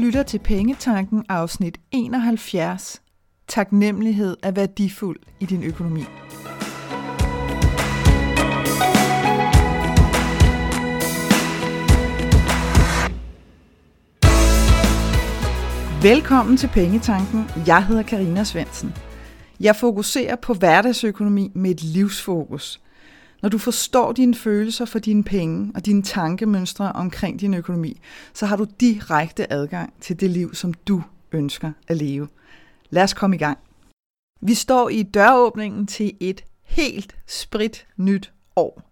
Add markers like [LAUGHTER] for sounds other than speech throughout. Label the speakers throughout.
Speaker 1: lytter til Pengetanken afsnit 71. Taknemmelighed er værdifuld i din økonomi. Velkommen til Pengetanken. Jeg hedder Karina Svensen. Jeg fokuserer på hverdagsøkonomi med et livsfokus. Når du forstår dine følelser for dine penge og dine tankemønstre omkring din økonomi, så har du direkte adgang til det liv, som du ønsker at leve. Lad os komme i gang. Vi står i døråbningen til et helt sprit nyt år.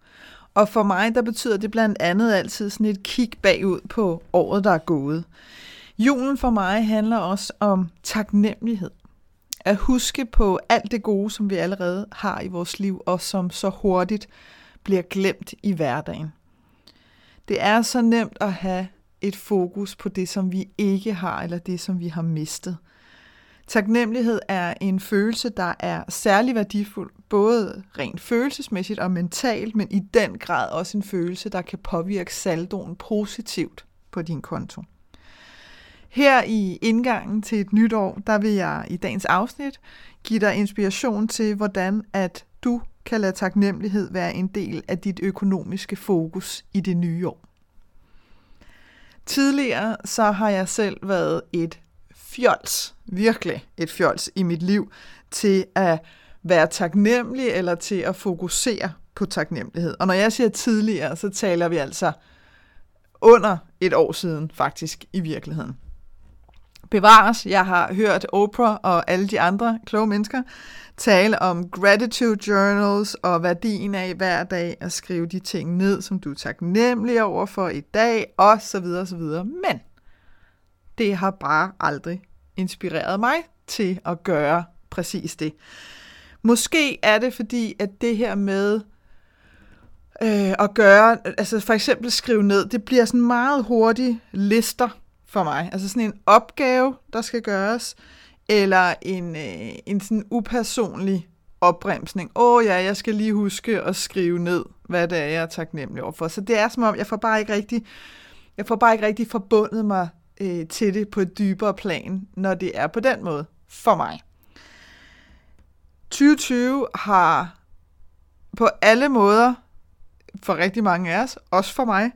Speaker 1: Og for mig, der betyder det blandt andet altid sådan et kig bagud på året, der er gået. Julen for mig handler også om taknemmelighed. At huske på alt det gode, som vi allerede har i vores liv, og som så hurtigt bliver glemt i hverdagen. Det er så nemt at have et fokus på det, som vi ikke har, eller det, som vi har mistet. Taknemmelighed er en følelse, der er særlig værdifuld, både rent følelsesmæssigt og mentalt, men i den grad også en følelse, der kan påvirke saldoen positivt på din konto. Her i indgangen til et nyt år, der vil jeg i dagens afsnit give dig inspiration til, hvordan at du kan lade taknemmelighed være en del af dit økonomiske fokus i det nye år. Tidligere så har jeg selv været et fjols, virkelig et fjols i mit liv, til at være taknemmelig eller til at fokusere på taknemmelighed. Og når jeg siger tidligere, så taler vi altså under et år siden faktisk i virkeligheden bevares. Jeg har hørt Oprah og alle de andre kloge mennesker tale om gratitude journals og værdien af hver dag at skrive de ting ned, som du er taknemmelig over for i dag, og så videre, så videre. Men det har bare aldrig inspireret mig til at gøre præcis det. Måske er det fordi, at det her med øh, at gøre, altså for eksempel skrive ned, det bliver sådan meget hurtigt lister, for mig. Altså sådan en opgave, der skal gøres, eller en, øh, en sådan upersonlig opbremsning. Åh oh, ja, jeg skal lige huske at skrive ned, hvad det er, jeg er taknemmelig overfor. Så det er som om, jeg får bare ikke rigtig, jeg får bare ikke rigtig forbundet mig øh, til det på et dybere plan, når det er på den måde for mig. 2020 har på alle måder, for rigtig mange af os, også for mig,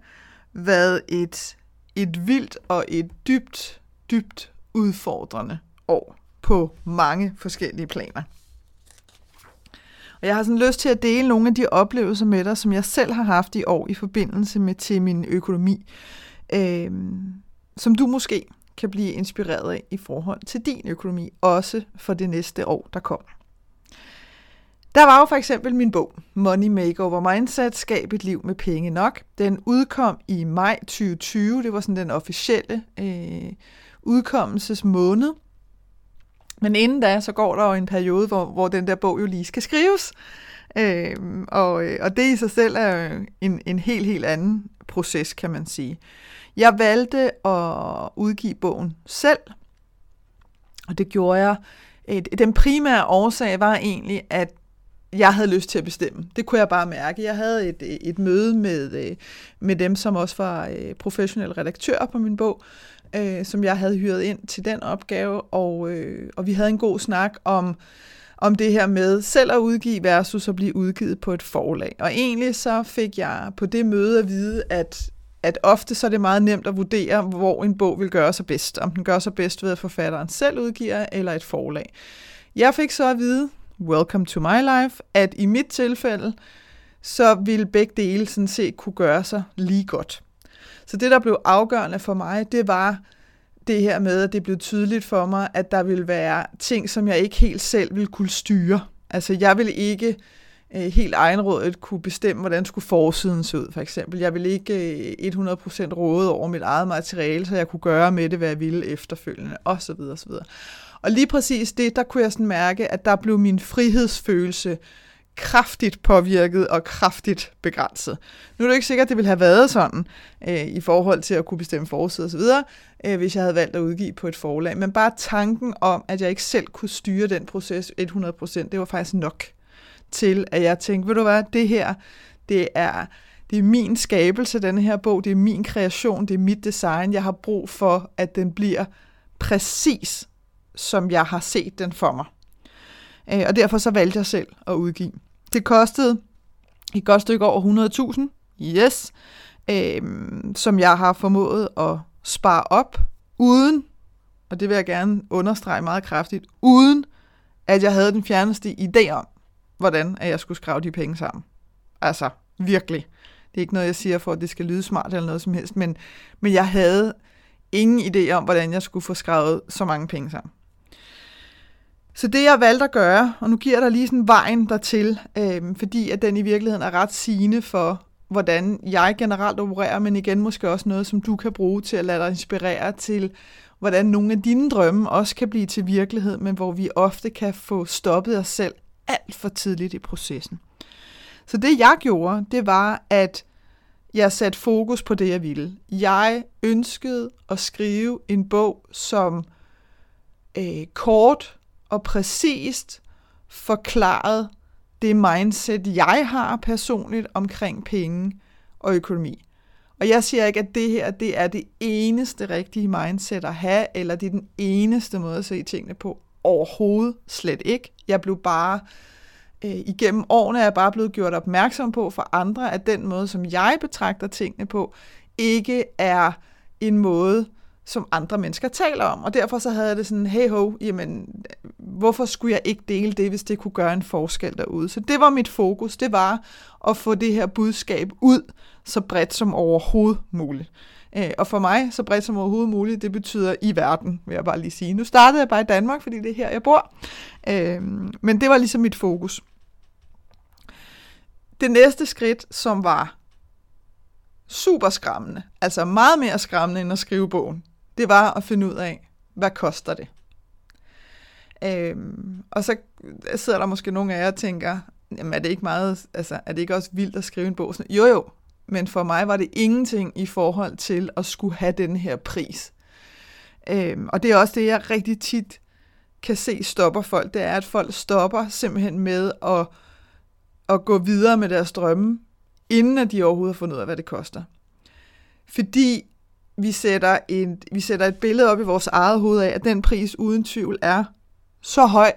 Speaker 1: været et et vildt og et dybt, dybt udfordrende år på mange forskellige planer. Og jeg har sådan lyst til at dele nogle af de oplevelser med dig, som jeg selv har haft i år i forbindelse med til min økonomi, øh, som du måske kan blive inspireret af i forhold til din økonomi, også for det næste år, der kommer. Der var jo for eksempel min bog, Money Makeover Mindset, Skab et liv med penge nok. Den udkom i maj 2020, det var sådan den officielle øh, udkommelsesmåned. Men inden da, så går der jo en periode, hvor, hvor den der bog jo lige skal skrives. Øhm, øh, og, og det i sig selv er en, en helt, helt anden proces, kan man sige. Jeg valgte at udgive bogen selv, og det gjorde jeg. Den primære årsag var egentlig, at jeg havde lyst til at bestemme. Det kunne jeg bare mærke. Jeg havde et, et møde med, øh, med dem, som også var øh, professionelle redaktører på min bog, øh, som jeg havde hyret ind til den opgave, og, øh, og vi havde en god snak om, om det her med selv at udgive versus at blive udgivet på et forlag. Og egentlig så fik jeg på det møde at vide, at, at ofte så er det meget nemt at vurdere, hvor en bog vil gøre sig bedst. Om den gør sig bedst ved, at forfatteren selv udgiver, eller et forlag. Jeg fik så at vide, Welcome to my life, at i mit tilfælde, så ville begge dele sådan set kunne gøre sig lige godt. Så det, der blev afgørende for mig, det var det her med, at det blev tydeligt for mig, at der ville være ting, som jeg ikke helt selv ville kunne styre. Altså, jeg ville ikke øh, helt egenrådet kunne bestemme, hvordan skulle forsiden se ud, for eksempel. Jeg ville ikke øh, 100% råde over mit eget materiale, så jeg kunne gøre med det, hvad jeg ville efterfølgende, osv. osv. Og lige præcis det, der kunne jeg sådan mærke, at der blev min frihedsfølelse kraftigt påvirket og kraftigt begrænset. Nu er det ikke sikkert, at det ville have været sådan øh, i forhold til at kunne bestemme forside osv., øh, hvis jeg havde valgt at udgive på et forlag. Men bare tanken om, at jeg ikke selv kunne styre den proces 100%, det var faktisk nok til, at jeg tænkte, ved du hvad, det her, det er, det er min skabelse, denne her bog, det er min kreation, det er mit design. Jeg har brug for, at den bliver præcis, som jeg har set den for mig. Øh, og derfor så valgte jeg selv at udgive. Det kostede et godt stykke over 100.000, yes, øh, som jeg har formået at spare op, uden, og det vil jeg gerne understrege meget kraftigt, uden at jeg havde den fjerneste idé om, hvordan at jeg skulle skrave de penge sammen. Altså, virkelig. Det er ikke noget, jeg siger for, at det skal lyde smart eller noget som helst, men, men jeg havde ingen idé om, hvordan jeg skulle få skrevet så mange penge sammen. Så det jeg valgte at gøre, og nu giver jeg dig lige sådan vejen dertil, øh, fordi at den i virkeligheden er ret sigende for, hvordan jeg generelt opererer, men igen måske også noget, som du kan bruge til at lade dig inspirere til, hvordan nogle af dine drømme også kan blive til virkelighed, men hvor vi ofte kan få stoppet os selv alt for tidligt i processen. Så det jeg gjorde, det var, at jeg satte fokus på det, jeg ville. Jeg ønskede at skrive en bog, som øh, kort og præcist forklaret det mindset, jeg har personligt omkring penge og økonomi. Og jeg siger ikke, at det her det er det eneste rigtige mindset at have, eller det er den eneste måde at se tingene på. Overhovedet slet ikke. Jeg blev bare, øh, igennem årene er jeg bare blevet gjort opmærksom på for andre, at den måde, som jeg betragter tingene på, ikke er en måde, som andre mennesker taler om. Og derfor så havde jeg det sådan, hey ho, jamen, hvorfor skulle jeg ikke dele det, hvis det kunne gøre en forskel derude? Så det var mit fokus, det var at få det her budskab ud så bredt som overhovedet muligt. Øh, og for mig, så bredt som overhovedet muligt, det betyder i verden, vil jeg bare lige sige. Nu startede jeg bare i Danmark, fordi det er her, jeg bor. Øh, men det var ligesom mit fokus. Det næste skridt, som var super skræmmende, altså meget mere skræmmende end at skrive bogen, det var at finde ud af, hvad koster det? Øhm, og så sidder der måske nogle af jer og tænker, jamen er det ikke meget, altså er det ikke også vildt at skrive en bog? Sådan, jo jo, men for mig var det ingenting i forhold til at skulle have den her pris. Øhm, og det er også det, jeg rigtig tit kan se stopper folk, det er, at folk stopper simpelthen med at, at gå videre med deres drømme, inden at de overhovedet har fundet ud af, hvad det koster. Fordi vi sætter, en, vi sætter et billede op i vores eget hoved af, at den pris uden tvivl er så høj,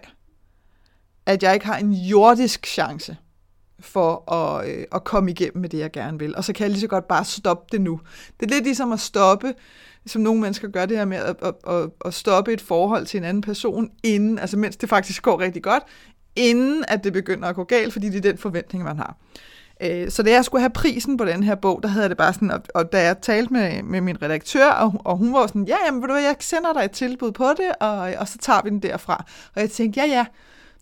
Speaker 1: at jeg ikke har en jordisk chance for at, øh, at komme igennem med det, jeg gerne vil. Og så kan jeg lige så godt bare stoppe det nu. Det er lidt ligesom at stoppe, som nogle mennesker gør det her med at, at, at, at stoppe et forhold til en anden person, inden, altså mens det faktisk går rigtig godt, inden at det begynder at gå galt, fordi det er den forventning, man har. Øh, Øh, så da jeg skulle have prisen på den her bog, der havde det bare sådan, og, og da jeg talte med, med min redaktør, og, og hun var sådan, ja, jamen, ved du hvad, jeg sender dig et tilbud på det, og, og så tager vi den derfra. Og jeg tænkte, ja, ja,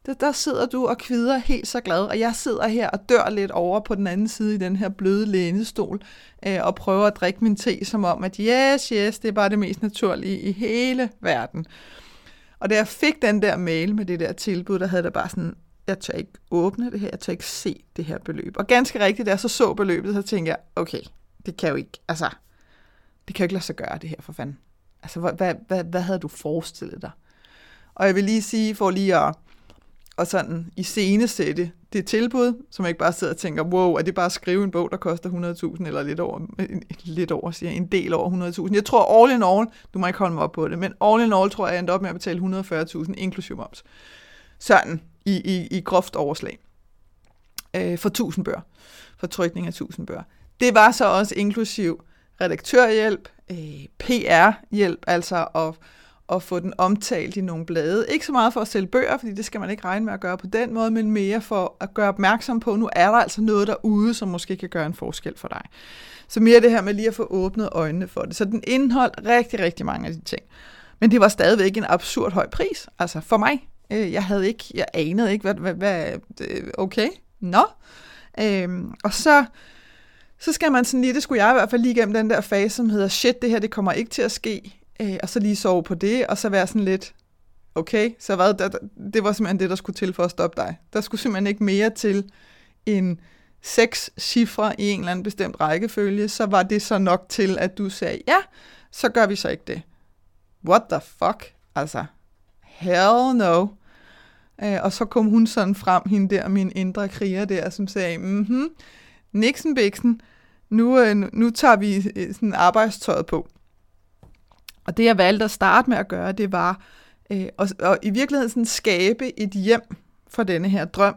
Speaker 1: der, der sidder du og kvider helt så glad, og jeg sidder her og dør lidt over på den anden side i den her bløde lænestol, øh, og prøver at drikke min te, som om, at yes, yes, det er bare det mest naturlige i hele verden. Og da jeg fik den der mail med det der tilbud, der havde der bare sådan, jeg tør ikke åbne det her, jeg tør ikke se det her beløb. Og ganske rigtigt, da jeg så så beløbet, så tænkte jeg, okay, det kan jo ikke, altså, det kan jo ikke lade sig gøre det her for fanden. Altså, hvad, hvad, hvad, hvad havde du forestillet dig? Og jeg vil lige sige, for lige at, og sådan i scenesætte det tilbud, som jeg ikke bare sidder og tænker, wow, er det bare at skrive en bog, der koster 100.000, eller lidt over, [LAUGHS] lidt over, siger jeg, en del over 100.000. Jeg tror all in all, du må ikke holde mig op på det, men all in all tror jeg, jeg endte op med at betale 140.000, inklusive moms. Sådan, i, i, i groft overslag øh, for 1000 bøger, for trykning af 1000 bøger. Det var så også inklusiv redaktørhjælp, øh, PR-hjælp, altså at, at få den omtalt i nogle blade. Ikke så meget for at sælge bøger, fordi det skal man ikke regne med at gøre på den måde, men mere for at gøre opmærksom på, at nu er der altså noget derude, som måske kan gøre en forskel for dig. Så mere det her med lige at få åbnet øjnene for det. Så den indeholdt rigtig, rigtig mange af de ting. Men det var stadigvæk en absurd høj pris, altså for mig. Øh, jeg havde ikke, jeg anede ikke, hvad, hvad, hvad øh, okay, nå. Øhm, og så, så skal man sådan lige, det skulle jeg i hvert fald lige igennem den der fase, som hedder, shit, det her, det kommer ikke til at ske. Øh, og så lige sove på det, og så være sådan lidt, okay, så hvad, der, det var simpelthen det, der skulle til for at stoppe dig. Der skulle simpelthen ikke mere til en seks cifre i en eller anden bestemt rækkefølge, så var det så nok til, at du sagde, ja, så gør vi så ikke det. What the fuck? Altså, hell no. Øh, og så kom hun sådan frem, hende der, min indre kriger der, som sagde, mhm, Nixon Bixen, nu, øh, nu tager vi øh, sådan arbejdstøjet på. Og det jeg valgte at starte med at gøre, det var øh, at, at i virkeligheden sådan skabe et hjem for denne her drøm,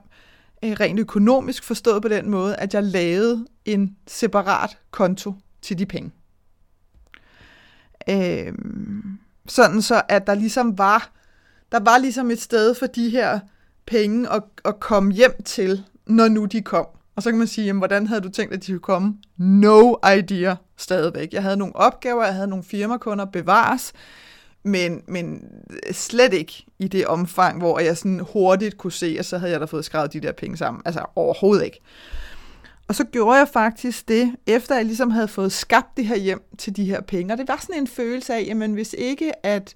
Speaker 1: øh, rent økonomisk forstået på den måde, at jeg lavede en separat konto til de penge. Øh, sådan så, at der ligesom var, der var ligesom et sted for de her penge at, at komme hjem til, når nu de kom. Og så kan man sige, jamen, hvordan havde du tænkt, at de skulle komme? No idea stadigvæk. Jeg havde nogle opgaver, jeg havde nogle firmakunder bevares, men, men slet ikke i det omfang, hvor jeg sådan hurtigt kunne se, at så havde jeg da fået skrevet de der penge sammen. Altså overhovedet ikke. Og så gjorde jeg faktisk det, efter jeg ligesom havde fået skabt det her hjem til de her penge. Og det var sådan en følelse af, jamen hvis ikke at,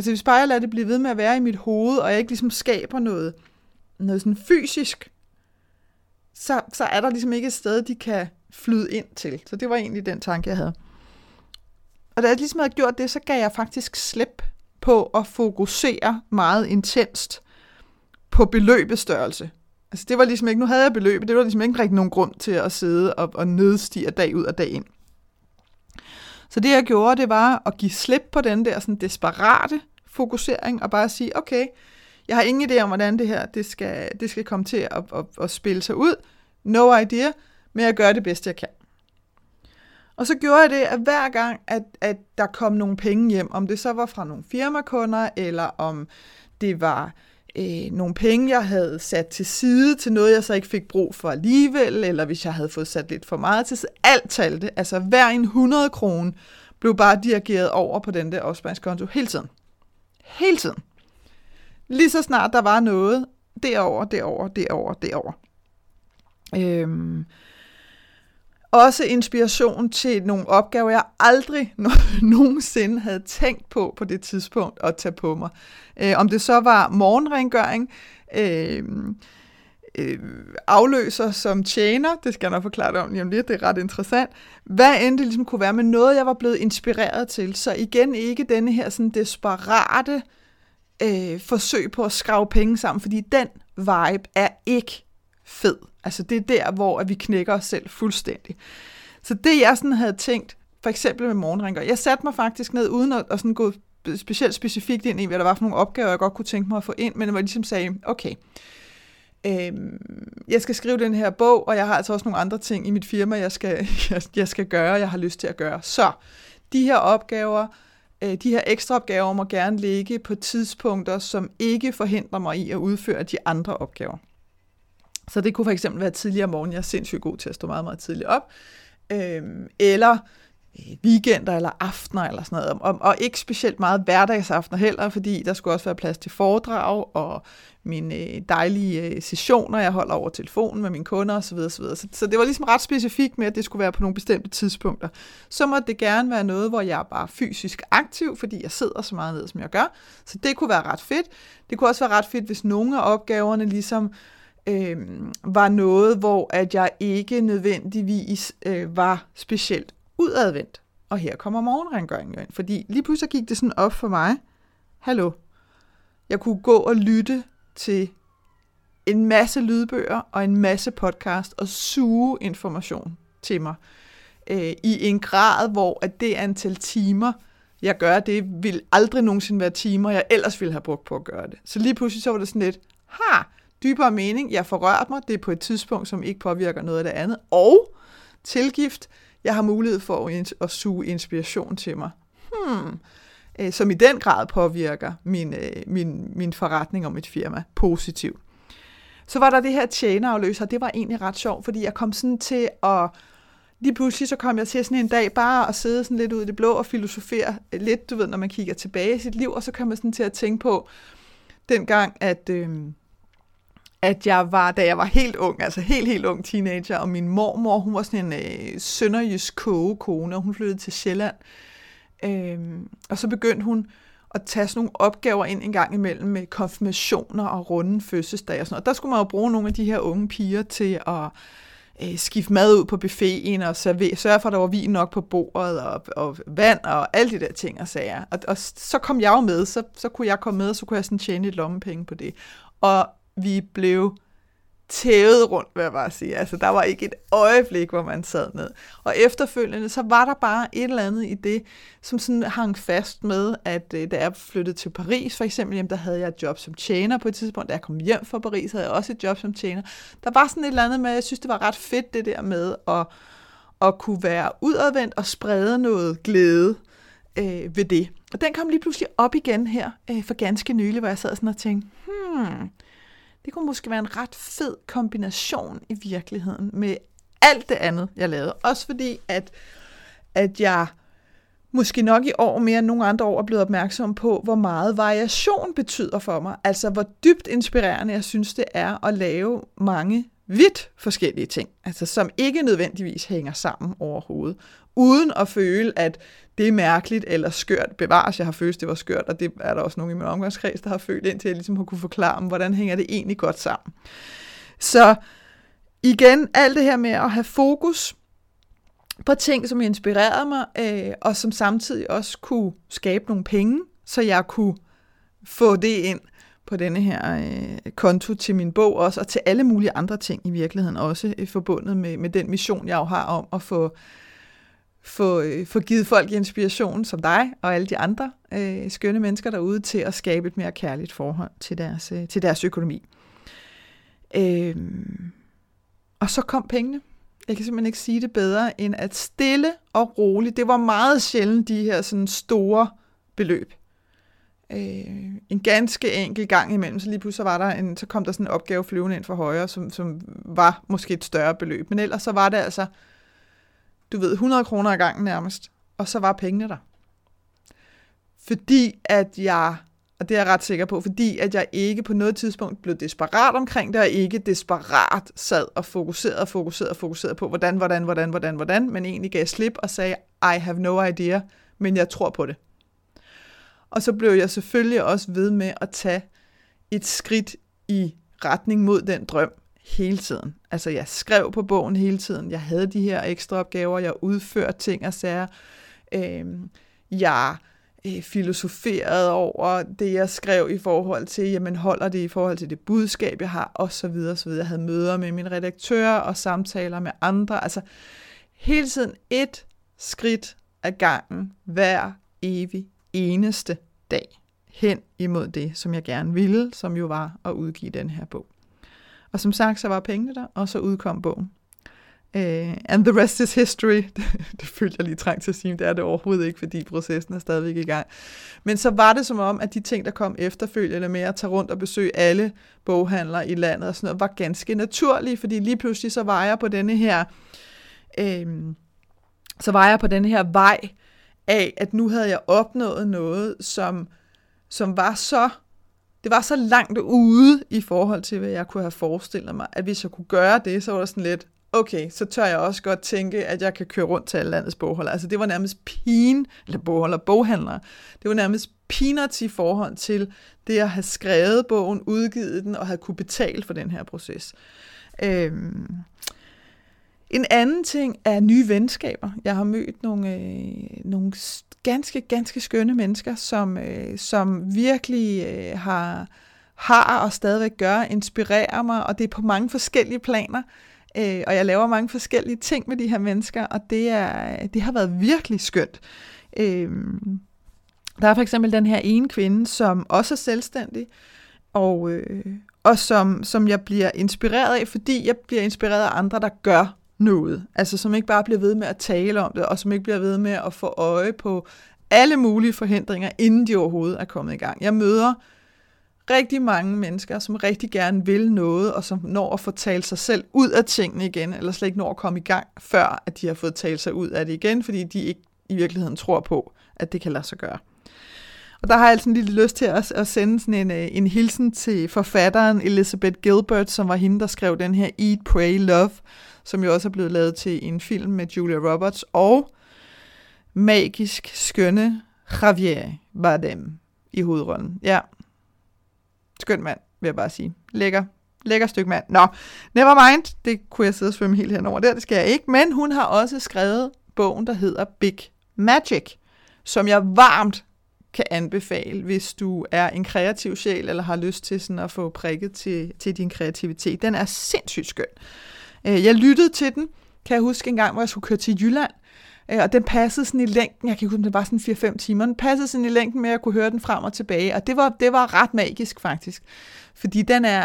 Speaker 1: altså hvis bare jeg lader det blive ved med at være i mit hoved, og jeg ikke ligesom skaber noget, noget sådan fysisk, så, så er der ligesom ikke et sted, de kan flyde ind til. Så det var egentlig den tanke, jeg havde. Og da jeg ligesom havde gjort det, så gav jeg faktisk slip på at fokusere meget intenst på beløbestørrelse. Altså det var ligesom ikke, nu havde jeg beløbet, det var ligesom ikke rigtig nogen grund til at sidde og, og nedstige dag ud og dag ind. Så det jeg gjorde, det var at give slip på den der sådan desperate fokusering, og bare sige, okay, jeg har ingen idé om, hvordan det her det skal, det skal komme til at, at, at spille sig ud. No idea, men jeg gør det bedste, jeg kan. Og så gjorde jeg det, at hver gang, at, at der kom nogle penge hjem, om det så var fra nogle firmakunder, eller om det var øh, nogle penge, jeg havde sat til side til noget, jeg så ikke fik brug for alligevel, eller hvis jeg havde fået sat lidt for meget til side. Alt talte. Altså hver en 100 kroner blev bare dirigeret over på den der opsparingskonto hele tiden. Hele tiden. Lige så snart der var noget, derover, derover, derover, derover. Øhm, også inspiration til nogle opgaver, jeg aldrig [LAUGHS] nogensinde havde tænkt på på det tidspunkt at tage på mig. Øh, om det så var morgenrengøring, øh, øh, afløser som tjener, det skal jeg nok forklare dig om lige om lidt, det er ret interessant. Hvad end det ligesom kunne være med noget, jeg var blevet inspireret til. Så igen ikke denne her sådan desperate øh, forsøg på at skrave penge sammen, fordi den vibe er ikke fed. Altså det er der, hvor at vi knækker os selv fuldstændig. Så det jeg sådan havde tænkt, for eksempel med morgenringer, jeg satte mig faktisk ned uden at, at sådan gå specielt specifikt ind i, hvad der var for nogle opgaver, jeg godt kunne tænke mig at få ind, men jeg var ligesom sagde, okay, øh, øh, jeg skal skrive den her bog, og jeg har altså også nogle andre ting i mit firma, jeg skal, [LAUGHS] jeg, jeg skal gøre, jeg har lyst til at gøre. Så de her opgaver, øh, de her ekstra opgaver må gerne ligge på tidspunkter, som ikke forhindrer mig i at udføre de andre opgaver. Så det kunne for eksempel være tidligere om morgenen. Jeg er sindssygt god til at stå meget, meget tidligt op. Øhm, øh, eller weekender eller aftener eller sådan noget. Og, og ikke specielt meget hverdagsaftener heller, fordi der skulle også være plads til foredrag og mine øh, dejlige øh, sessioner, jeg holder over telefonen med mine kunder osv. osv. Så, så det var ligesom ret specifikt med, at det skulle være på nogle bestemte tidspunkter. Så må det gerne være noget, hvor jeg er bare fysisk aktiv, fordi jeg sidder så meget ned, som jeg gør. Så det kunne være ret fedt. Det kunne også være ret fedt, hvis nogle af opgaverne ligesom øh, var noget, hvor at jeg ikke nødvendigvis øh, var specielt udadvendt. Og her kommer morgenrengøringen ind, fordi lige pludselig gik det sådan op for mig, hallo, jeg kunne gå og lytte til en masse lydbøger og en masse podcast og suge information til mig. Øh, i en grad, hvor at det antal timer, jeg gør det, vil aldrig nogensinde være timer, jeg ellers ville have brugt på at gøre det. Så lige pludselig så var det sådan lidt, ha, dybere mening, jeg får rørt mig, det er på et tidspunkt, som ikke påvirker noget af det andet, og tilgift, jeg har mulighed for at suge inspiration til mig, hmm, øh, som i den grad påvirker min, øh, min, min forretning og mit firma positivt. Så var der det her tjenerafløser, det var egentlig ret sjovt, fordi jeg kom sådan til at, lige pludselig så kom jeg til sådan en dag bare at sidde sådan lidt ud i det blå og filosofere øh, lidt, du ved, når man kigger tilbage i sit liv, og så kom jeg sådan til at tænke på, den gang, at, øh, at jeg var, da jeg var helt ung, altså helt, helt ung teenager, og min mormor, hun var sådan en øh, sønderjysk kogekone, og hun flyttede til Sjælland. Øhm, og så begyndte hun at tage sådan nogle opgaver ind en gang imellem med konfirmationer og runde fødselsdage og sådan noget. Og der skulle man jo bruge nogle af de her unge piger til at øh, skifte mad ud på buffeten og servere, sørge for, at der var vin nok på bordet og, og vand og alle de der ting og sager. Og, og så kom jeg jo med, så, så kunne jeg komme med, og så kunne jeg sådan tjene lidt lommepenge på det. Og vi blev tævet rundt, vil jeg bare sige. Altså, der var ikke et øjeblik, hvor man sad ned. Og efterfølgende, så var der bare et eller andet i det, som sådan hang fast med, at øh, da jeg flyttede til Paris, for eksempel, jamen, der havde jeg et job som tjener på et tidspunkt. Da jeg kom hjem fra Paris, havde jeg også et job som tjener. Der var sådan et eller andet med, jeg synes, det var ret fedt, det der med at, at kunne være udadvendt og sprede noget glæde øh, ved det. Og den kom lige pludselig op igen her øh, for ganske nylig, hvor jeg sad sådan og tænkte, hmm, det kunne måske være en ret fed kombination i virkeligheden med alt det andet, jeg lavede. Også fordi, at, at jeg måske nok i år mere end nogle andre år er blevet opmærksom på, hvor meget variation betyder for mig. Altså, hvor dybt inspirerende jeg synes, det er at lave mange vidt forskellige ting, altså som ikke nødvendigvis hænger sammen overhovedet, uden at føle, at det er mærkeligt eller skørt. Bevares, jeg har følt, det var skørt, og det er der også nogle i min omgangskreds, der har følt, indtil jeg ligesom har kunne forklare dem, hvordan hænger det egentlig godt sammen. Så igen, alt det her med at have fokus på ting, som inspirerede mig, øh, og som samtidig også kunne skabe nogle penge, så jeg kunne få det ind på denne her øh, konto til min bog også, og til alle mulige andre ting i virkeligheden også, øh, forbundet med, med den mission, jeg jo har om at få få, øh, få givet folk inspiration som dig og alle de andre øh, skønne mennesker derude til at skabe et mere kærligt forhold til deres, øh, til deres økonomi. Øh, og så kom pengene. Jeg kan simpelthen ikke sige det bedre end at stille og roligt. Det var meget sjældent de her sådan store beløb. Øh, en ganske enkel gang imellem, så lige pludselig var der en, så kom der sådan en opgave flyvende ind for højre, som, som var måske et større beløb. Men ellers så var det altså du ved, 100 kroner ad gangen nærmest, og så var pengene der. Fordi at jeg, og det er jeg ret sikker på, fordi at jeg ikke på noget tidspunkt blev desperat omkring det, og ikke desperat sad og fokuserede og fokuserede og fokuserede på, hvordan, hvordan, hvordan, hvordan, hvordan, men egentlig gav slip og sagde, I have no idea, men jeg tror på det. Og så blev jeg selvfølgelig også ved med at tage et skridt i retning mod den drøm, hele tiden. Altså jeg skrev på bogen hele tiden, jeg havde de her ekstra opgaver, jeg udførte ting og sager, øh, jeg øh, filosoferede over det, jeg skrev i forhold til, jamen holder det i forhold til det budskab, jeg har, og så videre, så videre. Jeg havde møder med min redaktør og samtaler med andre, altså hele tiden et skridt ad gangen, hver evig eneste dag, hen imod det, som jeg gerne ville, som jo var at udgive den her bog. Og som sagt, så var pengene der, og så udkom bogen. Uh, and the rest is history. [LAUGHS] Det, det følte jeg lige trængt til at sige, det er det overhovedet ikke, fordi processen er stadigvæk i gang. Men så var det som om, at de ting, der kom efterfølgende med at tage rundt og besøge alle boghandlere i landet og sådan noget, var ganske naturlige, fordi lige pludselig så var jeg på denne her, øh, så var jeg på denne her vej af, at nu havde jeg opnået noget, som, som var så det var så langt ude i forhold til, hvad jeg kunne have forestillet mig, at hvis jeg kunne gøre det, så var det sådan lidt, okay, så tør jeg også godt tænke, at jeg kan køre rundt til alle landets bogholder. Altså det var nærmest pin, eller bogholder, boghandlere. Det var nærmest peanuts i forhold til det at have skrevet bogen, udgivet den og have kunne betale for den her proces. Øhm. En anden ting er nye venskaber. Jeg har mødt nogle, øh, nogle ganske, ganske skønne mennesker, som, øh, som virkelig øh, har, har og stadigvæk gør, inspirerer mig, og det er på mange forskellige planer. Øh, og jeg laver mange forskellige ting med de her mennesker, og det, er, det har været virkelig skønt. Øh, der er for eksempel den her ene kvinde, som også er selvstændig, og, øh, og som, som jeg bliver inspireret af, fordi jeg bliver inspireret af andre, der gør noget. Altså som ikke bare bliver ved med at tale om det, og som ikke bliver ved med at få øje på alle mulige forhindringer, inden de overhovedet er kommet i gang. Jeg møder rigtig mange mennesker, som rigtig gerne vil noget, og som når at få talt sig selv ud af tingene igen, eller slet ikke når at komme i gang, før at de har fået talt sig ud af det igen, fordi de ikke i virkeligheden tror på, at det kan lade sig gøre. Og der har jeg altså en lille lyst til at, at sende sådan en, øh, en hilsen til forfatteren Elizabeth Gilbert, som var hende, der skrev den her Eat, Pray, Love, som jo også er blevet lavet til en film med Julia Roberts, og magisk skønne Javier Bardem i hovedrollen. Ja, skøn mand, vil jeg bare sige. Lækker, lækker stykke mand. Nå, never mind, det kunne jeg sidde og svømme helt henover der, det skal jeg ikke, men hun har også skrevet bogen, der hedder Big Magic, som jeg varmt kan anbefale, hvis du er en kreativ sjæl, eller har lyst til sådan at få prikket til, til din kreativitet. Den er sindssygt skøn. Øh, jeg lyttede til den, kan jeg huske en gang, hvor jeg skulle køre til Jylland, øh, og den passede sådan i længden, jeg kan ikke huske, det var sådan 4-5 timer, den passede sådan i længden med, at jeg kunne høre den frem og tilbage, og det var, det var ret magisk faktisk. Fordi den er,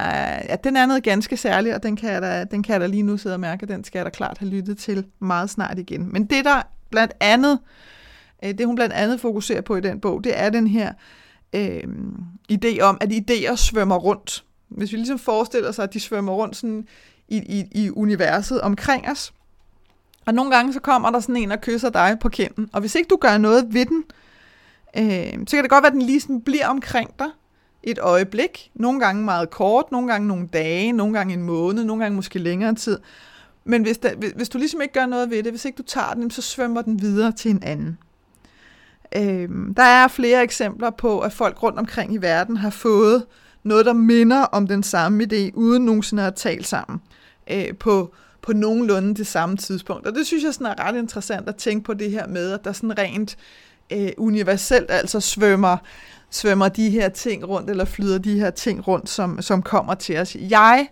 Speaker 1: ja, den er noget ganske særligt, og den kan, jeg da, den kan jeg da lige nu sidde og mærke, den skal jeg da klart have lyttet til meget snart igen. Men det der blandt andet, øh, det hun blandt andet fokuserer på i den bog, det er den her øh, idé om, at idéer svømmer rundt. Hvis vi ligesom forestiller sig, at de svømmer rundt sådan i, i, i universet omkring os, og nogle gange så kommer der sådan en og kysser dig på kinden, og hvis ikke du gør noget ved den, øh, så kan det godt være, at den lige sådan bliver omkring dig, et øjeblik, nogle gange meget kort, nogle gange nogle dage, nogle gange en måned, nogle gange måske længere tid. Men hvis, der, hvis du ligesom ikke gør noget ved det, hvis ikke du tager den, så svømmer den videre til en anden. Øh, der er flere eksempler på, at folk rundt omkring i verden har fået noget, der minder om den samme idé, uden nogensinde at tale sammen øh, på, på nogenlunde det samme tidspunkt. Og det synes jeg sådan er ret interessant at tænke på det her med, at der sådan rent øh, universelt altså svømmer svømmer de her ting rundt, eller flyder de her ting rundt, som, som kommer til os. Jeg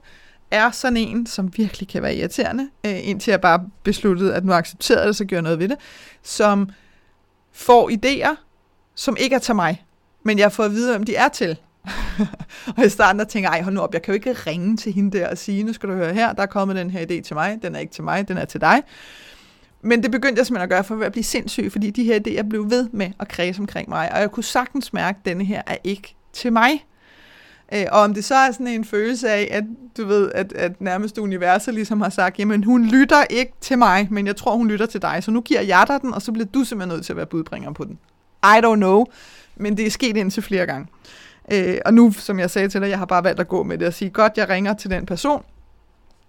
Speaker 1: er sådan en, som virkelig kan være irriterende, øh, indtil jeg bare besluttede, at nu accepterede det, så gør jeg noget ved det, som får idéer, som ikke er til mig, men jeg får at vide, hvem de er til. [LAUGHS] og i starten der tænker jeg, hold nu op, jeg kan jo ikke ringe til hende der og sige, nu skal du høre her, der er kommet den her idé til mig, den er ikke til mig, den er til dig. Men det begyndte jeg simpelthen at gøre for at blive sindssyg, fordi de her idéer blev ved med at kredse omkring mig, og jeg kunne sagtens mærke, at denne her er ikke til mig. Øh, og om det så er sådan en følelse af, at du ved, at, at nærmest universet ligesom har sagt, jamen hun lytter ikke til mig, men jeg tror, hun lytter til dig, så nu giver jeg dig den, og så bliver du simpelthen nødt til at være budbringer på den. I don't know, men det er sket indtil flere gange. Øh, og nu, som jeg sagde til dig, jeg har bare valgt at gå med det og sige, godt, jeg ringer til den person.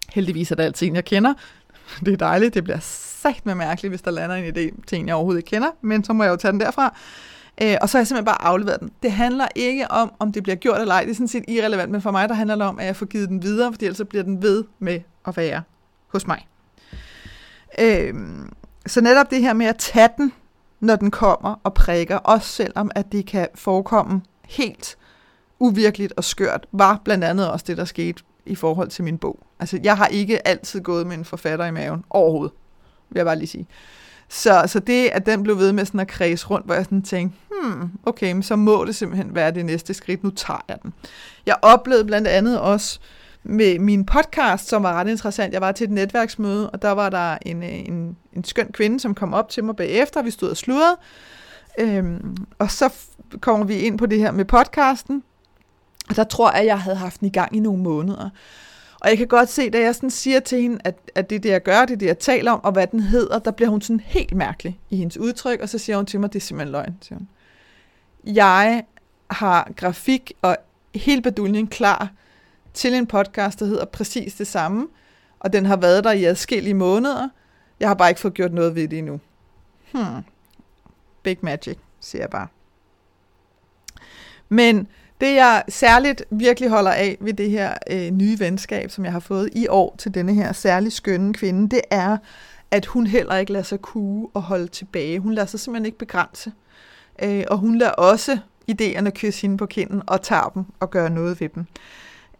Speaker 1: Heldigvis er det altid en, jeg kender. [LAUGHS] Det er dejligt, det bliver sagt med mærkeligt, hvis der lander en idé til en, jeg overhovedet ikke kender, men så må jeg jo tage den derfra. Øh, og så har jeg simpelthen bare afleveret den. Det handler ikke om, om det bliver gjort eller ej. Det er sådan set irrelevant, men for mig der handler det om, at jeg får givet den videre, fordi ellers bliver den ved med at være hos mig. Øh, så netop det her med at tage den, når den kommer og prikker, også selvom at det kan forekomme helt uvirkeligt og skørt, var blandt andet også det, der skete i forhold til min bog. Altså, jeg har ikke altid gået med en forfatter i maven overhovedet vil jeg bare lige sige. Så, så det, at den blev ved med sådan at kredse rundt, hvor jeg sådan tænkte, hmm, okay, men så må det simpelthen være det næste skridt, nu tager jeg den. Jeg oplevede blandt andet også med min podcast, som var ret interessant. Jeg var til et netværksmøde, og der var der en, øh, en, en skøn kvinde, som kom op til mig bagefter, vi stod og sludrede. Øhm, og så kommer vi ind på det her med podcasten, og der tror jeg, at jeg havde haft den i gang i nogle måneder. Og jeg kan godt se, da jeg sådan siger til hende, at, at det er det, jeg gør, det er det, jeg taler om, og hvad den hedder, der bliver hun sådan helt mærkelig i hendes udtryk, og så siger hun til mig, det er simpelthen løgn. Siger hun. Jeg har grafik og hele baduljen klar til en podcast, der hedder præcis det samme, og den har været der i adskillige måneder. Jeg har bare ikke fået gjort noget ved det endnu. Hmm. Big magic, siger jeg bare. Men det jeg særligt virkelig holder af ved det her øh, nye venskab, som jeg har fået i år til denne her særlig skønne kvinde, det er, at hun heller ikke lader sig kue og holde tilbage. Hun lader sig simpelthen ikke begrænse. Øh, og hun lader også idéerne kysse hende på kinden og tager dem og gør noget ved dem.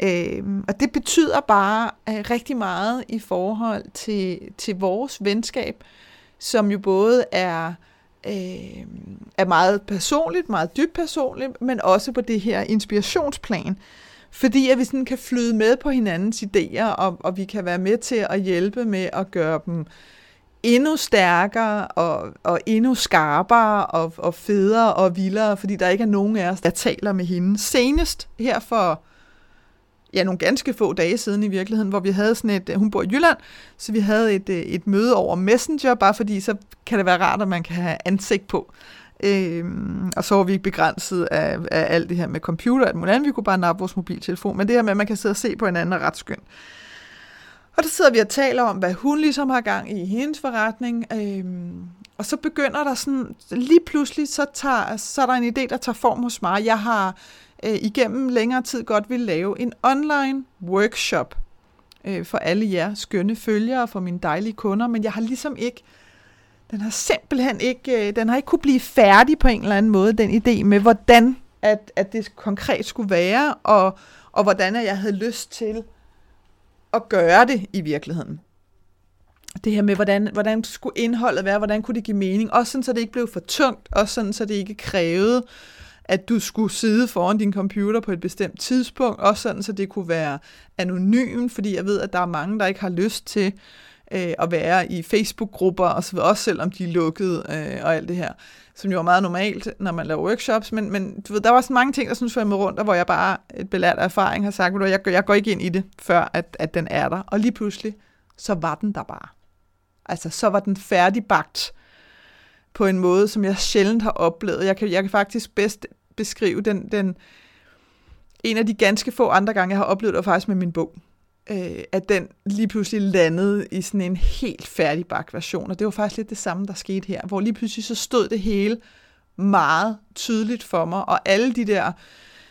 Speaker 1: Øh, og det betyder bare øh, rigtig meget i forhold til, til vores venskab, som jo både er øh, er meget personligt, meget dybt personligt, men også på det her inspirationsplan. Fordi at vi sådan kan flyde med på hinandens idéer, og, og vi kan være med til at hjælpe med at gøre dem endnu stærkere og, og endnu skarpere og, og federe og vildere, fordi der ikke er nogen af os, der taler med hende. Senest her for ja, nogle ganske få dage siden i virkeligheden, hvor vi havde sådan et, øh, hun bor i Jylland, så vi havde et, øh, et møde over Messenger, bare fordi så kan det være rart, at man kan have ansigt på. Øhm, og så var vi ikke begrænset af, af alt det her med computer, at andet. vi kunne bare nappe vores mobiltelefon, men det her med, at man kan sidde og se på hinanden er ret skønt. Og der sidder vi og taler om, hvad hun ligesom har gang i hendes forretning, øhm, og så begynder der sådan, lige pludselig, så, tager, så er der en idé, der tager form hos mig. Jeg har øh, igennem længere tid godt vil lave en online workshop øh, for alle jer skønne følgere, og for mine dejlige kunder, men jeg har ligesom ikke den har simpelthen ikke, øh, den har ikke kunne blive færdig på en eller anden måde, den idé med, hvordan at, at det konkret skulle være, og, og hvordan jeg havde lyst til at gøre det i virkeligheden. Det her med, hvordan, hvordan skulle indholdet være, hvordan kunne det give mening, også sådan, så det ikke blev for tungt, også sådan, så det ikke krævede, at du skulle sidde foran din computer på et bestemt tidspunkt, også sådan, så det kunne være anonym, fordi jeg ved, at der er mange, der ikke har lyst til øh, at være i Facebook-grupper, og så også selvom de er lukkede øh, og alt det her, som jo er meget normalt, når man laver workshops, men, men du ved, der var sådan mange ting, der synes jeg med rundt, og hvor jeg bare et belært erfaring har sagt, at jeg, jeg går ikke ind i det, før at, at den er der. Og lige pludselig, så var den der bare. Altså, så var den færdigbagt på en måde, som jeg sjældent har oplevet. Jeg kan, jeg kan faktisk bedst beskrive den, den, en af de ganske få andre gange, jeg har oplevet det, faktisk med min bog øh, at den lige pludselig landede i sådan en helt færdig version. Og det var faktisk lidt det samme, der skete her, hvor lige pludselig så stod det hele meget tydeligt for mig, og alle de der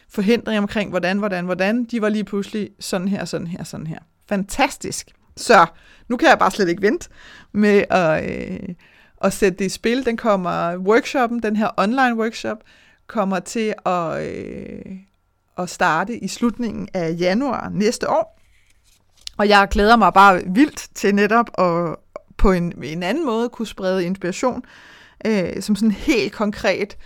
Speaker 1: forhindringer omkring, hvordan, hvordan, hvordan, de var lige pludselig sådan her, sådan her, sådan her. Fantastisk. Så nu kan jeg bare slet ikke vente med at, øh, at sætte det i spil. Den kommer, workshoppen, den her online workshop, kommer til at, øh, at starte i slutningen af januar næste år. Og jeg glæder mig bare vildt til netop at på en, en anden måde kunne sprede inspiration, øh, som sådan helt konkret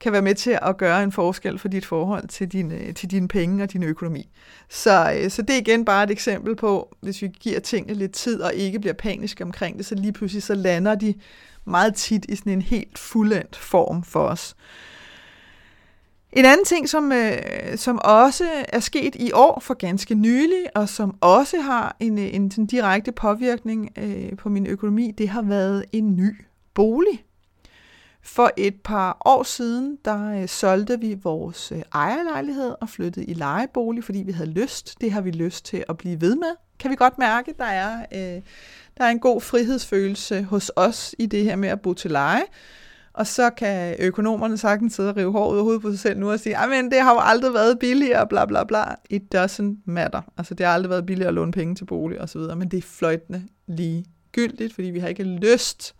Speaker 1: kan være med til at gøre en forskel for dit forhold til dine, øh, til dine penge og din økonomi. Så, øh, så det er igen bare et eksempel på, hvis vi giver tingene lidt tid og ikke bliver paniske omkring det, så lige pludselig så lander de meget tit i sådan en helt fuldendt form for os. En anden ting, som, øh, som også er sket i år for ganske nylig, og som også har en, øh, en sådan direkte påvirkning øh, på min økonomi, det har været en ny bolig. For et par år siden, der øh, solgte vi vores øh, ejerlejlighed og flyttede i lejebolig, fordi vi havde lyst. Det har vi lyst til at blive ved med. Kan vi godt mærke, der er, øh, der er en god frihedsfølelse hos os i det her med at bo til leje. Og så kan økonomerne sagtens sidde og rive håret ud af hovedet på sig selv nu og sige, men det har jo aldrig været billigere, bla bla bla. It doesn't matter. Altså det har aldrig været billigere at låne penge til bolig osv., men det er fløjtende ligegyldigt, fordi vi har ikke lyst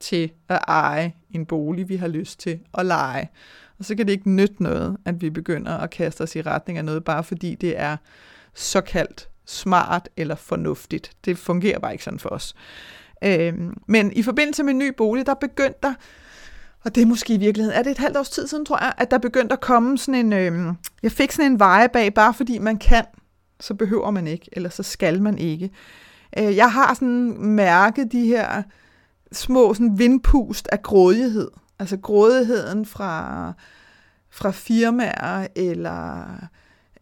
Speaker 1: til at eje en bolig, vi har lyst til at lege. Og så kan det ikke nytte noget, at vi begynder at kaste os i retning af noget, bare fordi det er såkaldt smart eller fornuftigt. Det fungerer bare ikke sådan for os. Øhm, men i forbindelse med en ny bolig, der begyndte der og det er måske i virkeligheden, er det et halvt års tid siden, tror jeg, at der begyndte at komme sådan en, øhm, jeg fik sådan en veje bag, bare fordi man kan, så behøver man ikke, eller så skal man ikke. Øh, jeg har sådan mærket de her små sådan vindpust af grådighed, altså grådigheden fra, fra firmaer, eller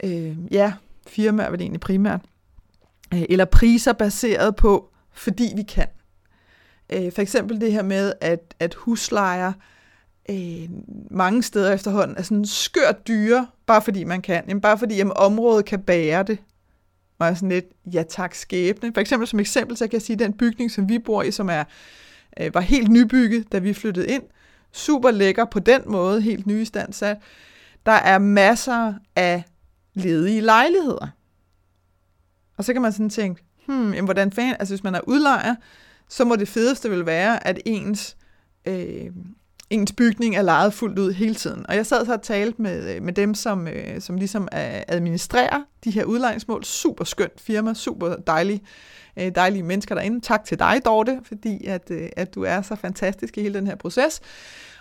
Speaker 1: øh, ja, firmaer var det egentlig primært, Øh, eller priser baseret på, fordi vi kan. Øh, for eksempel det her med, at, at huslejer øh, mange steder efterhånden er sådan skørt dyre, bare fordi man kan. Jamen, bare fordi jamen, området kan bære det. Og er sådan lidt, ja tak, skæbne. For eksempel som eksempel, så kan jeg sige, at den bygning, som vi bor i, som er, øh, var helt nybygget, da vi flyttede ind, super lækker på den måde, helt nyistandsat. Der er masser af ledige lejligheder. Og så kan man sådan tænke, hmm, jamen, hvordan fanden, altså hvis man er udlejer, så må det fedeste vel være, at ens, øh, ens bygning er lejet fuldt ud hele tiden. Og jeg sad så og talte med, øh, med dem, som, øh, som ligesom øh, administrerer de her udlejningsmål. Super skønt firma, super dejligt øh, dejlige mennesker derinde. Tak til dig, Dorte, fordi at, øh, at du er så fantastisk i hele den her proces.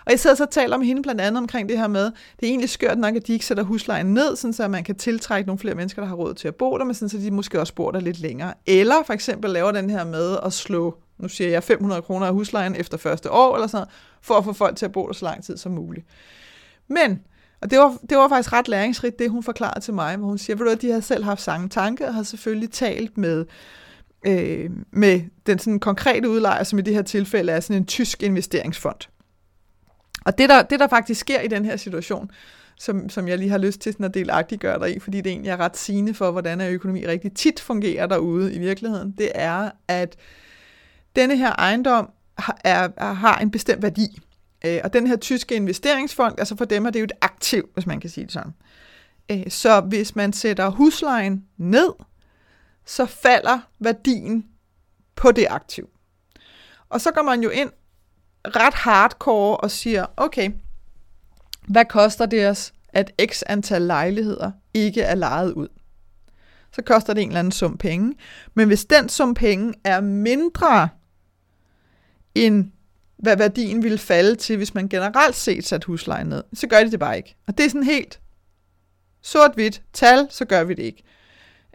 Speaker 1: Og jeg sidder så og taler med hende blandt andet omkring det her med, det er egentlig skørt nok, at de ikke sætter huslejen ned, sådan så man kan tiltrække nogle flere mennesker, der har råd til at bo der, men sådan så de måske også bor der lidt længere. Eller for eksempel laver den her med at slå nu siger jeg 500 kroner af huslejen efter første år, eller sådan for at få folk til at bo der så lang tid som muligt. Men, og det var, det var faktisk ret læringsrigt, det hun forklarede til mig, hvor hun siger, ved du at de har selv haft samme tanke, og har selvfølgelig talt med, øh, med den sådan konkrete udlejer, som i det her tilfælde er sådan en tysk investeringsfond. Og det der, det, der faktisk sker i den her situation, som, som jeg lige har lyst til sådan at delagtiggøre dig i, fordi det egentlig er ret sigende for, hvordan økonomi rigtig tit fungerer derude i virkeligheden, det er, at denne her ejendom har, er, har en bestemt værdi. Øh, og den her tyske investeringsfond, altså for dem er det jo et aktiv, hvis man kan sige det sådan. Øh, så hvis man sætter huslejen ned, så falder værdien på det aktiv. Og så går man jo ind ret hardcore og siger, okay, hvad koster det os, at x antal lejligheder ikke er lejet ud? Så koster det en eller anden sum penge. Men hvis den sum penge er mindre end hvad værdien ville falde til, hvis man generelt set sat huslejen ned, så gør de det bare ikke. Og det er sådan helt sort-hvidt tal, så gør vi det ikke.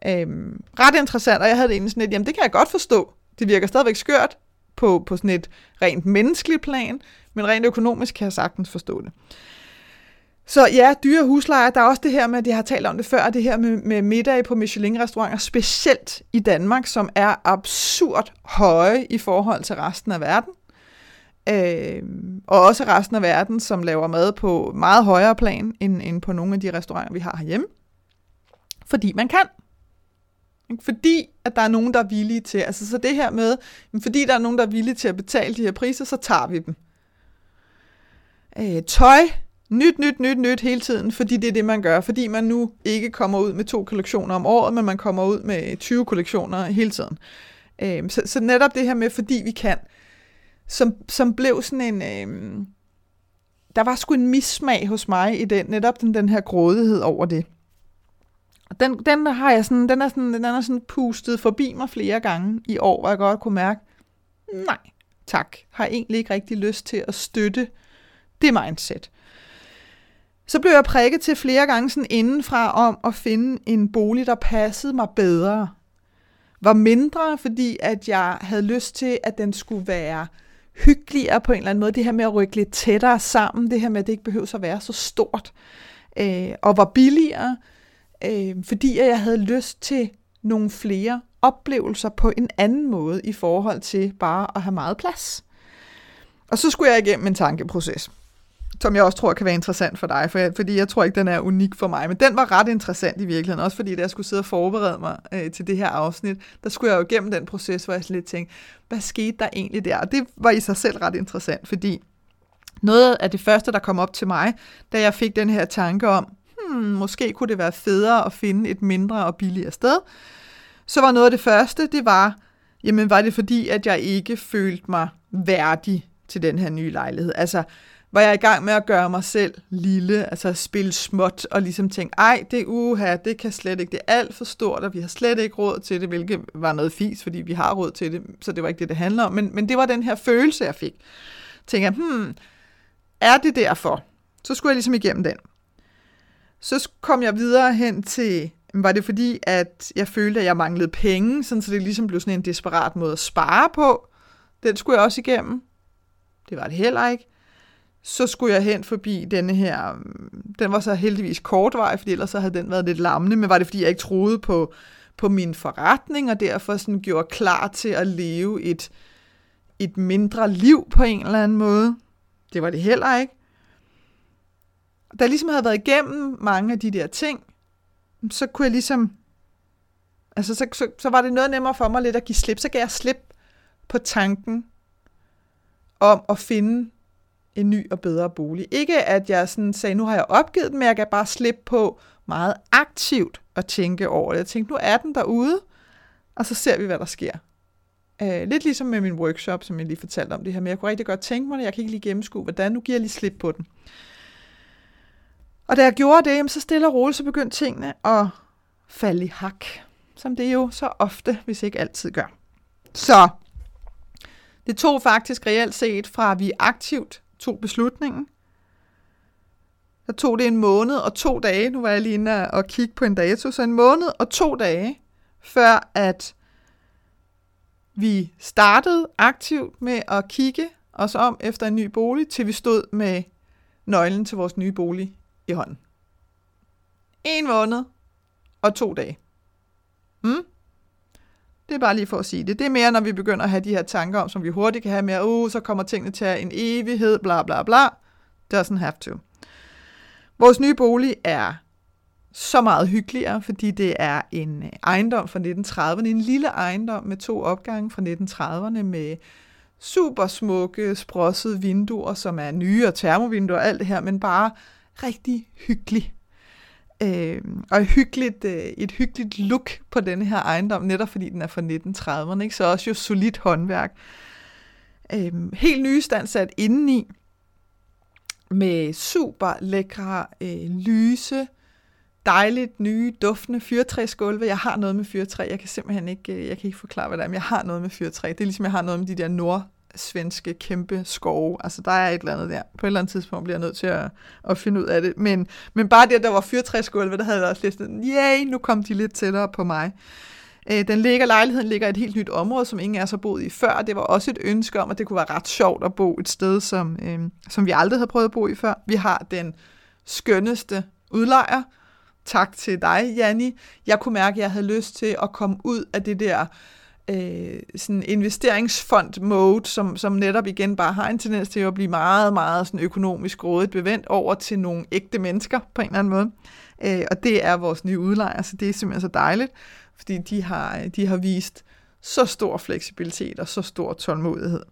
Speaker 1: Øhm, ret interessant, og jeg havde det egentlig sådan lidt, jamen det kan jeg godt forstå. Det virker stadigvæk skørt på, på sådan et rent menneskeligt plan, men rent økonomisk kan jeg sagtens forstå det. Så ja, dyre huslejer, der er også det her med, det jeg har talt om det før, det her med, med middag på Michelin-restauranter, specielt i Danmark, som er absurd høje i forhold til resten af verden. Øh, og også resten af verden, som laver mad på meget højere plan, end, end på nogle af de restauranter, vi har herhjemme. Fordi man kan. Fordi at der er nogen, der er villige til, altså så det her med, fordi der er nogen, der er villige til at betale de her priser, så tager vi dem. Øh, tøj, nyt, nyt, nyt, nyt hele tiden, fordi det er det, man gør. Fordi man nu ikke kommer ud med to kollektioner om året, men man kommer ud med 20 kollektioner hele tiden. Øh, så, så netop det her med, fordi vi kan, som, som blev sådan en... Øh, der var sgu en mismag hos mig i den, netop den, den her grådighed over det. Den, den har jeg sådan, den er sådan, den er sådan pustet forbi mig flere gange i år, hvor jeg godt kunne mærke, nej, tak, har egentlig ikke rigtig lyst til at støtte det mindset. Så blev jeg prikket til flere gange sådan indenfra om at finde en bolig, der passede mig bedre. Var mindre, fordi at jeg havde lyst til, at den skulle være hyggeligere på en eller anden måde. Det her med at rykke lidt tættere sammen, det her med, at det ikke behøver at være så stort. Øh, og var billigere, øh, fordi jeg havde lyst til nogle flere oplevelser på en anden måde i forhold til bare at have meget plads. Og så skulle jeg igennem en tankeproces, som jeg også tror kan være interessant for dig, for jeg, fordi jeg tror ikke, den er unik for mig. Men den var ret interessant i virkeligheden, også fordi da jeg skulle sidde og forberede mig øh, til det her afsnit, der skulle jeg jo igennem den proces, hvor jeg lidt tænkte, hvad skete der egentlig der? Og det var i sig selv ret interessant, fordi noget af det første, der kom op til mig, da jeg fik den her tanke om, hmm, måske kunne det være federe at finde et mindre og billigere sted, så var noget af det første, det var, jamen var det fordi, at jeg ikke følte mig værdig til den her nye lejlighed. Altså, var jeg i gang med at gøre mig selv lille, altså spille småt, og ligesom tænke, ej, det uha, det kan slet ikke, det er alt for stort, og vi har slet ikke råd til det, hvilket var noget fis, fordi vi har råd til det, så det var ikke det, det handler om. Men, men det var den her følelse, jeg fik. Tænker, hmm, er det derfor? Så skulle jeg ligesom igennem den. Så kom jeg videre hen til, var det fordi, at jeg følte, at jeg manglede penge, sådan så det ligesom blev sådan en desperat måde at spare på. Den skulle jeg også igennem. Det var det heller ikke. Så skulle jeg hen forbi denne her, den var så heldigvis kort vej, fordi ellers så havde den været lidt lammende, men var det fordi, jeg ikke troede på, på min forretning, og derfor sådan gjorde klar til at leve et, et mindre liv på en eller anden måde. Det var det heller ikke da jeg ligesom havde været igennem mange af de der ting, så kunne jeg ligesom, altså så, så, så var det noget nemmere for mig lidt at give slip. Så gav jeg slip på tanken om at finde en ny og bedre bolig. Ikke at jeg sådan sagde, nu har jeg opgivet den, men jeg kan bare slippe på meget aktivt at tænke over det. Jeg tænkte, nu er den derude, og så ser vi, hvad der sker. Øh, lidt ligesom med min workshop, som jeg lige fortalte om det her, men jeg kunne rigtig godt tænke mig det, jeg kan ikke lige gennemskue, hvordan, nu giver jeg lige slip på den. Og da jeg gjorde det, så stille og roligt, så begyndte tingene at falde i hak. Som det jo så ofte, hvis ikke altid gør. Så det tog faktisk reelt set fra, at vi aktivt tog beslutningen. Der tog det en måned og to dage. Nu var jeg lige inde og kigge på en dato. Så en måned og to dage, før at vi startede aktivt med at kigge os om efter en ny bolig, til vi stod med nøglen til vores nye bolig i hånden. En måned og to dage. Mm? Det er bare lige for at sige det. Det er mere, når vi begynder at have de her tanker om, som vi hurtigt kan have mere, uh, så kommer tingene til at en evighed, bla bla bla. Doesn't have to. Vores nye bolig er så meget hyggeligere, fordi det er en ejendom fra 1930'erne, en lille ejendom med to opgange fra 1930'erne med super smukke, sprossede vinduer, som er nye og termovinduer og alt det her, men bare rigtig hyggelig. Øh, og hyggeligt, øh, et hyggeligt look på denne her ejendom, netop fordi den er fra 1930'erne, ikke? så også jo solidt håndværk. øh, helt nystandsat indeni, med super lækre, øh, lyse, dejligt nye, duftende fyrtræsgulve. Jeg har noget med fyrtræ. Jeg kan simpelthen ikke, øh, jeg kan ikke forklare, hvad det er, men jeg har noget med fyrtræ. Det er ligesom, jeg har noget med de der nord svenske kæmpe skove. Altså, der er et eller andet der. På et eller andet tidspunkt bliver jeg nødt til at, at finde ud af det. Men, men bare det, der var fyrtræsgulve, der havde været lidt sådan, yay, nu kom de lidt tættere på mig. Øh, den ligger, lejligheden ligger i et helt nyt område, som ingen af os har boet i før. Det var også et ønske om, at det kunne være ret sjovt at bo et sted, som, øh, som vi aldrig havde prøvet at bo i før. Vi har den skønneste udlejer. Tak til dig, Janni. Jeg kunne mærke, at jeg havde lyst til at komme ud af det der øh, sådan investeringsfond-mode, som, som netop igen bare har en tendens til at blive meget, meget sådan økonomisk rådet bevendt over til nogle ægte mennesker på en eller anden måde. Øh, og det er vores nye udlejer, så det er simpelthen så dejligt fordi de har, øh, de har vist så stor fleksibilitet og så stor tålmodighed.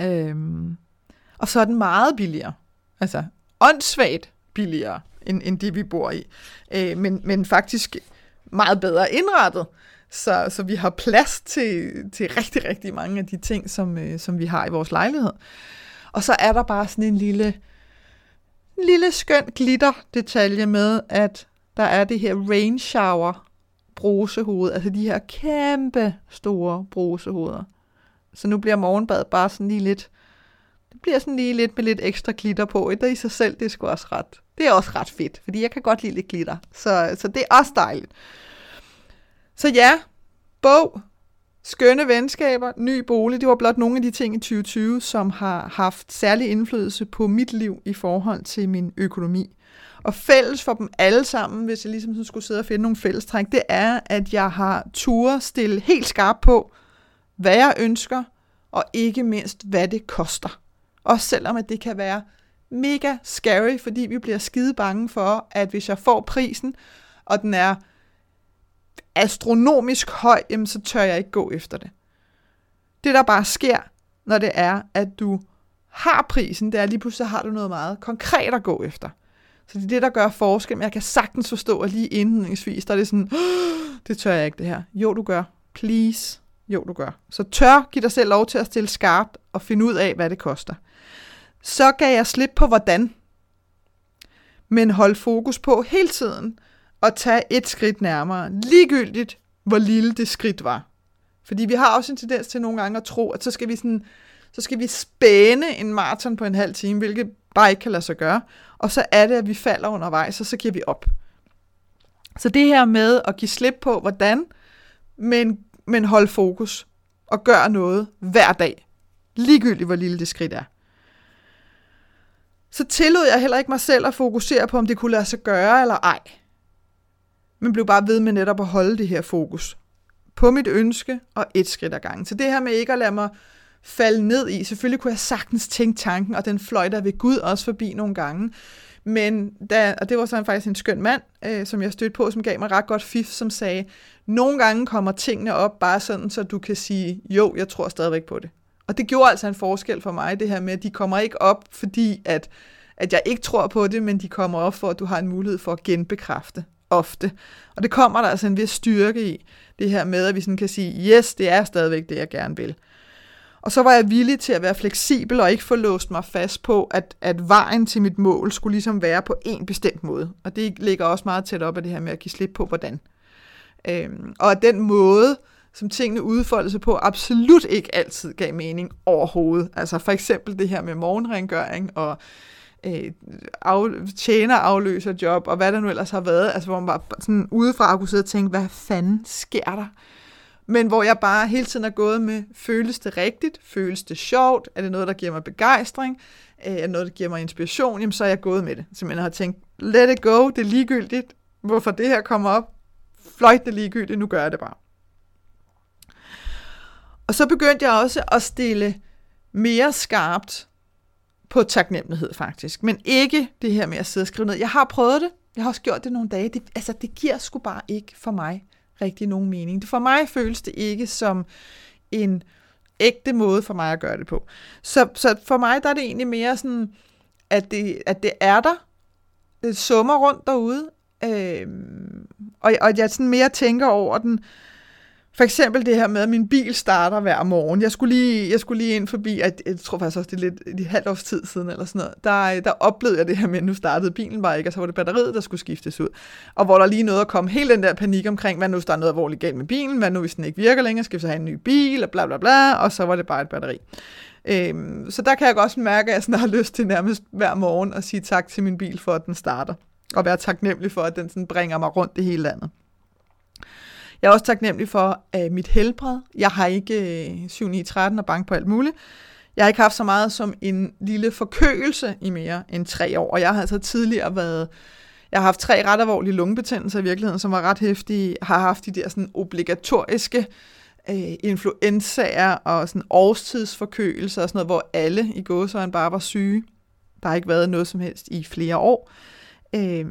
Speaker 1: Øhm, og så er den meget billigere. Altså åndssvagt billigere, end, end det vi bor i. Øh, men, men faktisk meget bedre indrettet. Så, så vi har plads til, til rigtig, rigtig mange af de ting, som, øh, som vi har i vores lejlighed. Og så er der bare sådan en lille, en lille skøn glitter detalje med, at der er det her rain shower brusehoved, altså de her kæmpe store brusehoveder. Så nu bliver morgenbad bare sådan lige lidt, det bliver sådan lige lidt med lidt ekstra glitter på. ikke? i sig selv, det er sgu også ret, det er også ret fedt, fordi jeg kan godt lide lidt glitter. Så, så det er også dejligt. Så ja, bog, skønne venskaber, ny bolig, det var blot nogle af de ting i 2020, som har haft særlig indflydelse på mit liv i forhold til min økonomi. Og fælles for dem alle sammen, hvis jeg ligesom skulle sidde og finde nogle fællestræk, det er, at jeg har tur stille helt skarp på, hvad jeg ønsker, og ikke mindst, hvad det koster. Også selvom at det kan være mega scary, fordi vi bliver skide bange for, at hvis jeg får prisen, og den er astronomisk høj, jamen så tør jeg ikke gå efter det. Det der bare sker, når det er, at du har prisen, det er lige pludselig har du noget meget konkret at gå efter. Så det er det, der gør forskel. Men jeg kan sagtens forstå, at lige indledningsvis, der er det sådan, det tør jeg ikke det her. Jo, du gør. Please. Jo, du gør. Så tør give dig selv lov til at stille skarpt og finde ud af, hvad det koster. Så gav jeg slip på hvordan. Men hold fokus på hele tiden at tage et skridt nærmere. Ligegyldigt, hvor lille det skridt var. Fordi vi har også en tendens til nogle gange at tro, at så skal vi sådan, så skal vi spæne en maraton på en halv time, hvilket bare ikke kan lade sig gøre. Og så er det, at vi falder undervejs, og så giver vi op. Så det her med at give slip på, hvordan, men, men holde fokus og gøre noget hver dag. Ligegyldigt, hvor lille det skridt er. Så tillod jeg heller ikke mig selv at fokusere på, om det kunne lade sig gøre eller ej. Men blev bare ved med netop at holde det her fokus på mit ønske og et skridt ad gangen. Så det her med ikke at lade mig falde ned i. Selvfølgelig kunne jeg sagtens tænke tanken, og den fløj der ved Gud også forbi nogle gange. Men da, og det var så faktisk en skøn mand, øh, som jeg stødte på, som gav mig ret godt fif, som sagde, nogle gange kommer tingene op bare sådan, så du kan sige, jo, jeg tror stadigvæk på det. Og det gjorde altså en forskel for mig, det her med, at de kommer ikke op, fordi at, at jeg ikke tror på det, men de kommer op for, at du har en mulighed for at genbekræfte ofte. Og det kommer der altså en vis styrke i, det her med, at vi sådan kan sige, yes, det er stadigvæk det, jeg gerne vil. Og så var jeg villig til at være fleksibel og ikke få låst mig fast på, at, at vejen til mit mål skulle ligesom være på en bestemt måde. Og det ligger også meget tæt op af det her med at give slip på, hvordan. Øhm, og at den måde, som tingene udfoldede sig på, absolut ikke altid gav mening overhovedet. Altså for eksempel det her med morgenrengøring og øh, af, tjener afløser job, og hvad der nu ellers har været, altså hvor man bare sådan udefra kunne sidde og tænke, hvad fanden sker der? men hvor jeg bare hele tiden er gået med, føles det rigtigt? Føles det sjovt? Er det noget, der giver mig begejstring? Øh, er det noget, der giver mig inspiration? Jamen, så er jeg gået med det. Simpelthen har tænkt, let it go, det er ligegyldigt. Hvorfor det her kommer op? Fløjt det ligegyldigt, nu gør jeg det bare. Og så begyndte jeg også at stille mere skarpt på taknemmelighed faktisk. Men ikke det her med at sidde og skrive ned. Jeg har prøvet det. Jeg har også gjort det nogle dage. Det, altså, det giver sgu bare ikke for mig rigtig nogen mening. For mig føles det ikke som en ægte måde for mig at gøre det på. Så, så for mig der er det egentlig mere sådan, at det, at det er der. Det summer rundt derude. Øh, og, og jeg sådan mere tænker over den, for eksempel det her med, at min bil starter hver morgen. Jeg skulle lige, jeg skulle lige ind forbi, at jeg tror faktisk også, det er lidt et halvt års tid siden, eller sådan noget. Der, der oplevede jeg det her med, at nu startede bilen bare ikke, og så var det batteriet, der skulle skiftes ud. Og hvor der lige nåede at komme hele den der panik omkring, hvad nu hvis der er noget alvorligt galt med bilen, hvad nu hvis den ikke virker længere, skal vi så have en ny bil, og bla bla bla, og så var det bare et batteri. Øhm, så der kan jeg godt mærke, at jeg sådan [LAUGHS] har lyst til nærmest hver morgen at sige tak til min bil for, at den starter. Og være taknemmelig for, at den sådan bringer mig rundt det hele landet. Jeg er også taknemmelig for uh, mit helbred. Jeg har ikke uh, 7 9 13 og bank på alt muligt. Jeg har ikke haft så meget som en lille forkølelse i mere end tre år, og jeg har altså tidligere været... Jeg har haft tre ret alvorlige lungebetændelser i virkeligheden, som var ret hæftige. Har haft de der sådan obligatoriske øh, influenzaer og sådan årstidsforkølelser og sådan noget, hvor alle i gåsøjne bare var syge. Der har ikke været noget som helst i flere år. Øh,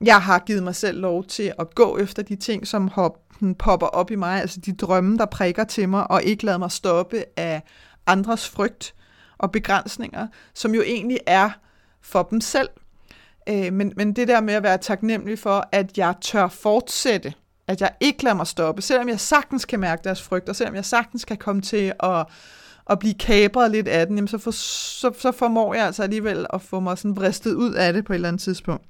Speaker 1: jeg har givet mig selv lov til at gå efter de ting, som hop, popper op i mig, altså de drømme, der prikker til mig, og ikke lade mig stoppe af andres frygt og begrænsninger, som jo egentlig er for dem selv. Øh, men, men det der med at være taknemmelig for, at jeg tør fortsætte, at jeg ikke lader mig stoppe, selvom jeg sagtens kan mærke deres frygt, og selvom jeg sagtens kan komme til at, at blive kabret lidt af den, jamen så, for, så, så formår jeg altså alligevel at få mig sådan vristet ud af det på et eller andet tidspunkt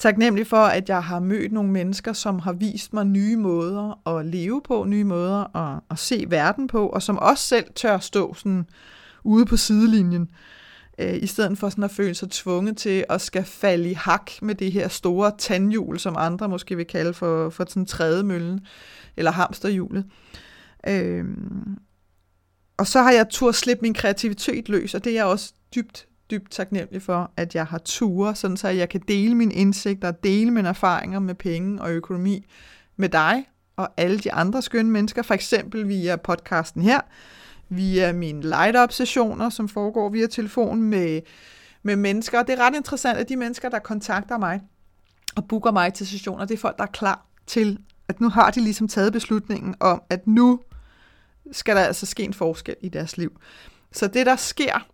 Speaker 1: taknemmelig for, at jeg har mødt nogle mennesker, som har vist mig nye måder at leve på, nye måder at, at se verden på, og som også selv tør stå sådan ude på sidelinjen, øh, i stedet for sådan at føle sig tvunget til at skal falde i hak med det her store tandhjul, som andre måske vil kalde for, for sådan trædemøllen, eller hamsterhjulet. Øh, og så har jeg tur slippe min kreativitet løs, og det er jeg også dybt dybt taknemmelig for, at jeg har ture, sådan så jeg kan dele mine indsigter, dele mine erfaringer med penge og økonomi med dig og alle de andre skønne mennesker, for eksempel via podcasten her, via mine light-up-sessioner, som foregår via telefon med, med mennesker. Og det er ret interessant, at de mennesker, der kontakter mig og booker mig til sessioner, det er folk, der er klar til, at nu har de ligesom taget beslutningen om, at nu skal der altså ske en forskel i deres liv. Så det, der sker,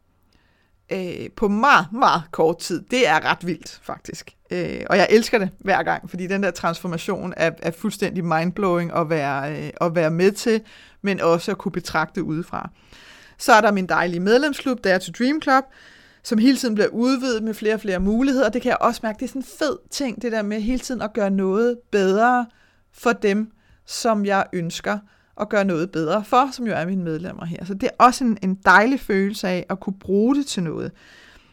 Speaker 1: øh, på meget, meget kort tid. Det er ret vildt, faktisk. Øh, og jeg elsker det hver gang, fordi den der transformation er, er fuldstændig mindblowing at være, øh, at være med til, men også at kunne betragte udefra. Så er der min dejlige medlemsklub, der er til Dream Club, som hele tiden bliver udvidet med flere og flere muligheder. Det kan jeg også mærke, det er sådan en fed ting, det der med hele tiden at gøre noget bedre for dem, som jeg ønsker og gøre noget bedre for, som jo er mine medlemmer her. Så det er også en, en dejlig følelse af at kunne bruge det til noget.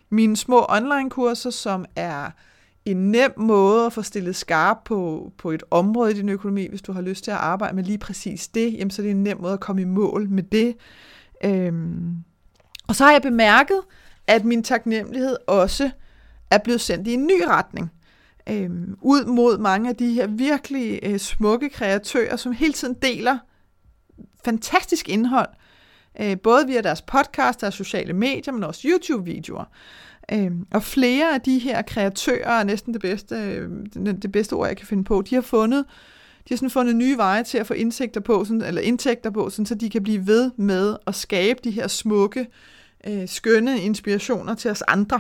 Speaker 1: Mine små online-kurser, som er en nem måde at få stillet skarp på, på et område i din økonomi, hvis du har lyst til at arbejde med lige præcis det, jamen så er det en nem måde at komme i mål med det. Øhm. Og så har jeg bemærket, at min taknemmelighed også er blevet sendt i en ny retning. Øhm, ud mod mange af de her virkelig øh, smukke kreatører, som hele tiden deler fantastisk indhold, øh, både via deres podcast, deres sociale medier, men også YouTube-videoer. Øh, og flere af de her kreatører er næsten det bedste, øh, det bedste ord, jeg kan finde på. De har fundet, de har sådan fundet nye veje til at få indsigter på, sådan, eller indtægter på, sådan, så de kan blive ved med at skabe de her smukke, øh, skønne inspirationer til os andre.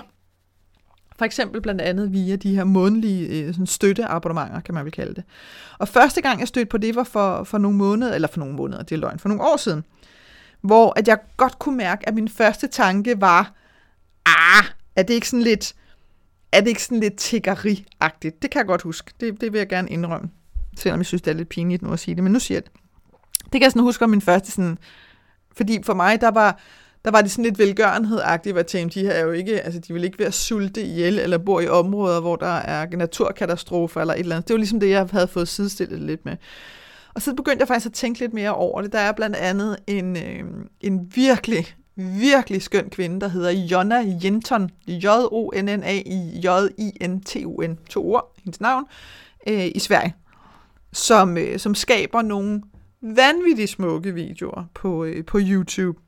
Speaker 1: For eksempel blandt andet via de her månedlige øh, sådan støtteabonnementer, kan man vel kalde det. Og første gang, jeg stødte på det, var for, for nogle måneder, eller for nogle måneder, det er løgn, for nogle år siden, hvor at jeg godt kunne mærke, at min første tanke var, ah, er det ikke sådan lidt, er det ikke sådan lidt tiggeri-agtigt? Det kan jeg godt huske. Det, det vil jeg gerne indrømme. Selvom jeg synes, det er lidt pinligt nu at sige det, men nu siger jeg det. Det kan jeg sådan huske om min første sådan, fordi for mig, der var, der var det sådan lidt velgørenhed-agtigt, hvad tænkte, de her er jo ikke, altså de vil ikke være sulte ihjel, eller bor i områder, hvor der er naturkatastrofer, eller et eller andet. Det var ligesom det, jeg havde fået sidestillet lidt med. Og så begyndte jeg faktisk at tænke lidt mere over det. Der er blandt andet en, øh, en virkelig, virkelig skøn kvinde, der hedder Jonna Jenton. J-O-N-N-A-J-I-N-T-U-N. To ord, hendes navn, øh, i Sverige. Som, øh, som skaber nogle vanvittigt smukke videoer på, øh, på YouTube.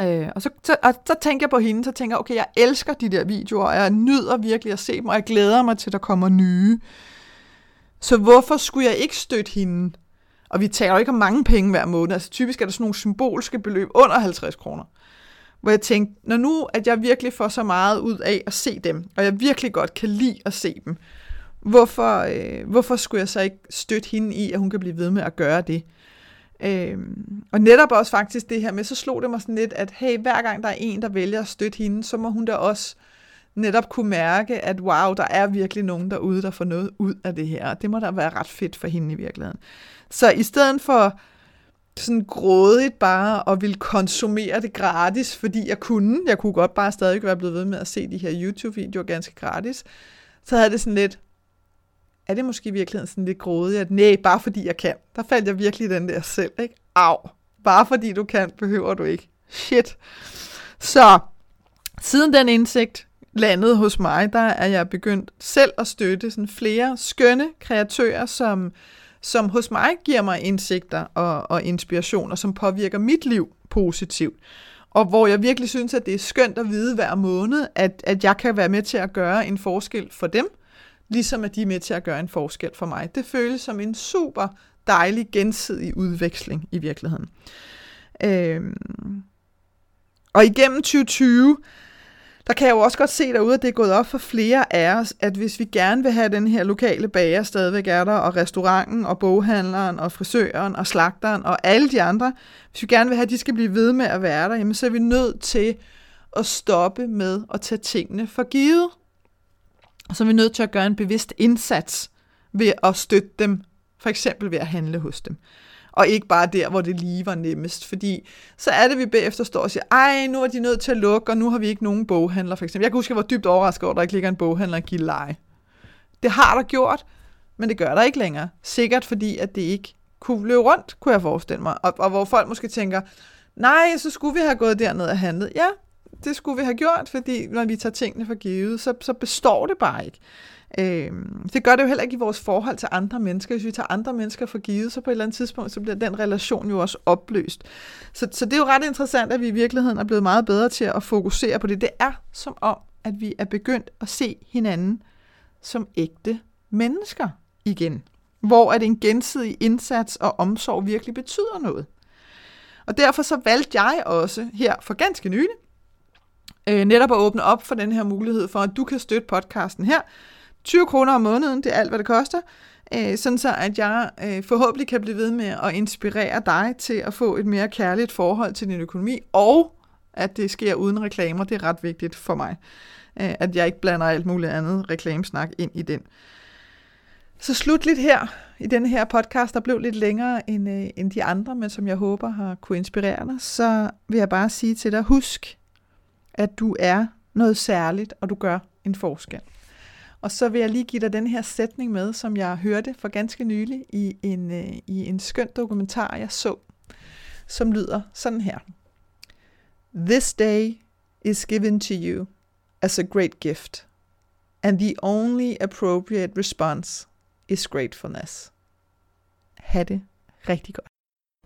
Speaker 1: Øh, og, så, så, og så tænker jeg på hende, så tænker jeg, okay, jeg elsker de der videoer, og jeg nyder virkelig at se dem, og jeg glæder mig til, at der kommer nye. Så hvorfor skulle jeg ikke støtte hende? Og vi taler jo ikke om mange penge hver måned, altså typisk er der sådan nogle symbolske beløb under 50 kroner. Hvor jeg tænkte, når nu at jeg virkelig får så meget ud af at se dem, og jeg virkelig godt kan lide at se dem, hvorfor, øh, hvorfor skulle jeg så ikke støtte hende i, at hun kan blive ved med at gøre det? Øh, og netop også faktisk det her med, så slog det mig sådan lidt, at hey, hver gang der er en, der vælger at støtte hende, så må hun da også netop kunne mærke, at wow, der er virkelig nogen derude, der får noget ud af det her. Det må da være ret fedt for hende i virkeligheden. Så i stedet for sådan grådigt bare at ville konsumere det gratis, fordi jeg kunne, jeg kunne godt bare stadig være blevet ved med at se de her YouTube-videoer ganske gratis, så havde det sådan lidt, er det måske i virkeligheden sådan lidt grådigt, at nej, bare fordi jeg kan. Der faldt jeg virkelig den der selv, ikke? Au, bare fordi du kan, behøver du ikke. Shit. Så, siden den indsigt landede hos mig, der er jeg begyndt selv at støtte sådan flere skønne kreatører, som, som hos mig giver mig indsigter og, og inspirationer, som påvirker mit liv positivt. Og hvor jeg virkelig synes, at det er skønt at vide hver måned, at, at jeg kan være med til at gøre en forskel for dem, ligesom at de er med til at gøre en forskel for mig. Det føles som en super dejlig gensidig udveksling i virkeligheden. Øhm. Og igennem 2020, der kan jeg jo også godt se derude, at det er gået op for flere af os, at hvis vi gerne vil have den her lokale bager stadigvæk er der, og restauranten, og boghandleren, og frisøren, og slagteren, og alle de andre, hvis vi gerne vil have, at de skal blive ved med at være der, jamen så er vi nødt til at stoppe med at tage tingene for givet. Så er vi nødt til at gøre en bevidst indsats ved at støtte dem, for eksempel ved at handle hos dem. Og ikke bare der, hvor det lige var nemmest, fordi så er det, vi bagefter står og siger, ej, nu er de nødt til at lukke, og nu har vi ikke nogen boghandler, for eksempel. Jeg kan huske, jeg var dybt overrasket over, at der ikke ligger en boghandler i Gilleleje. Det har der gjort, men det gør der ikke længere. Sikkert fordi, at det ikke kunne løbe rundt, kunne jeg forestille mig. Og, og hvor folk måske tænker, nej, så skulle vi have gået derned og handlet. Ja, det skulle vi have gjort, fordi når vi tager tingene for givet, så, så består det bare ikke. Øh, det gør det jo heller ikke i vores forhold til andre mennesker. Hvis vi tager andre mennesker for givet, så på et eller andet tidspunkt, så bliver den relation jo også opløst. Så, så det er jo ret interessant, at vi i virkeligheden er blevet meget bedre til at fokusere på det. Det er som om, at vi er begyndt at se hinanden som ægte mennesker igen. Hvor at en gensidig indsats og omsorg virkelig betyder noget. Og derfor så valgte jeg også her for ganske nylig, øh, netop at åbne op for den her mulighed for, at du kan støtte podcasten her. 20 kroner om måneden, det er alt, hvad det koster. Øh, sådan så, at jeg øh, forhåbentlig kan blive ved med at inspirere dig til at få et mere kærligt forhold til din økonomi, og at det sker uden reklamer. Det er ret vigtigt for mig, øh, at jeg ikke blander alt muligt andet reklamesnak ind i den. Så slutligt her i denne her podcast, der blev lidt længere end, øh, end de andre, men som jeg håber har kunne inspirere dig, så vil jeg bare sige til dig, husk, at du er noget særligt, og du gør en forskel. Og så vil jeg lige give dig den her sætning med, som jeg hørte for ganske nylig i en, øh, i en skøn dokumentar, jeg så, som lyder sådan her. This day is given to you as a great gift, and the only appropriate response is gratefulness. Ha' det rigtig godt.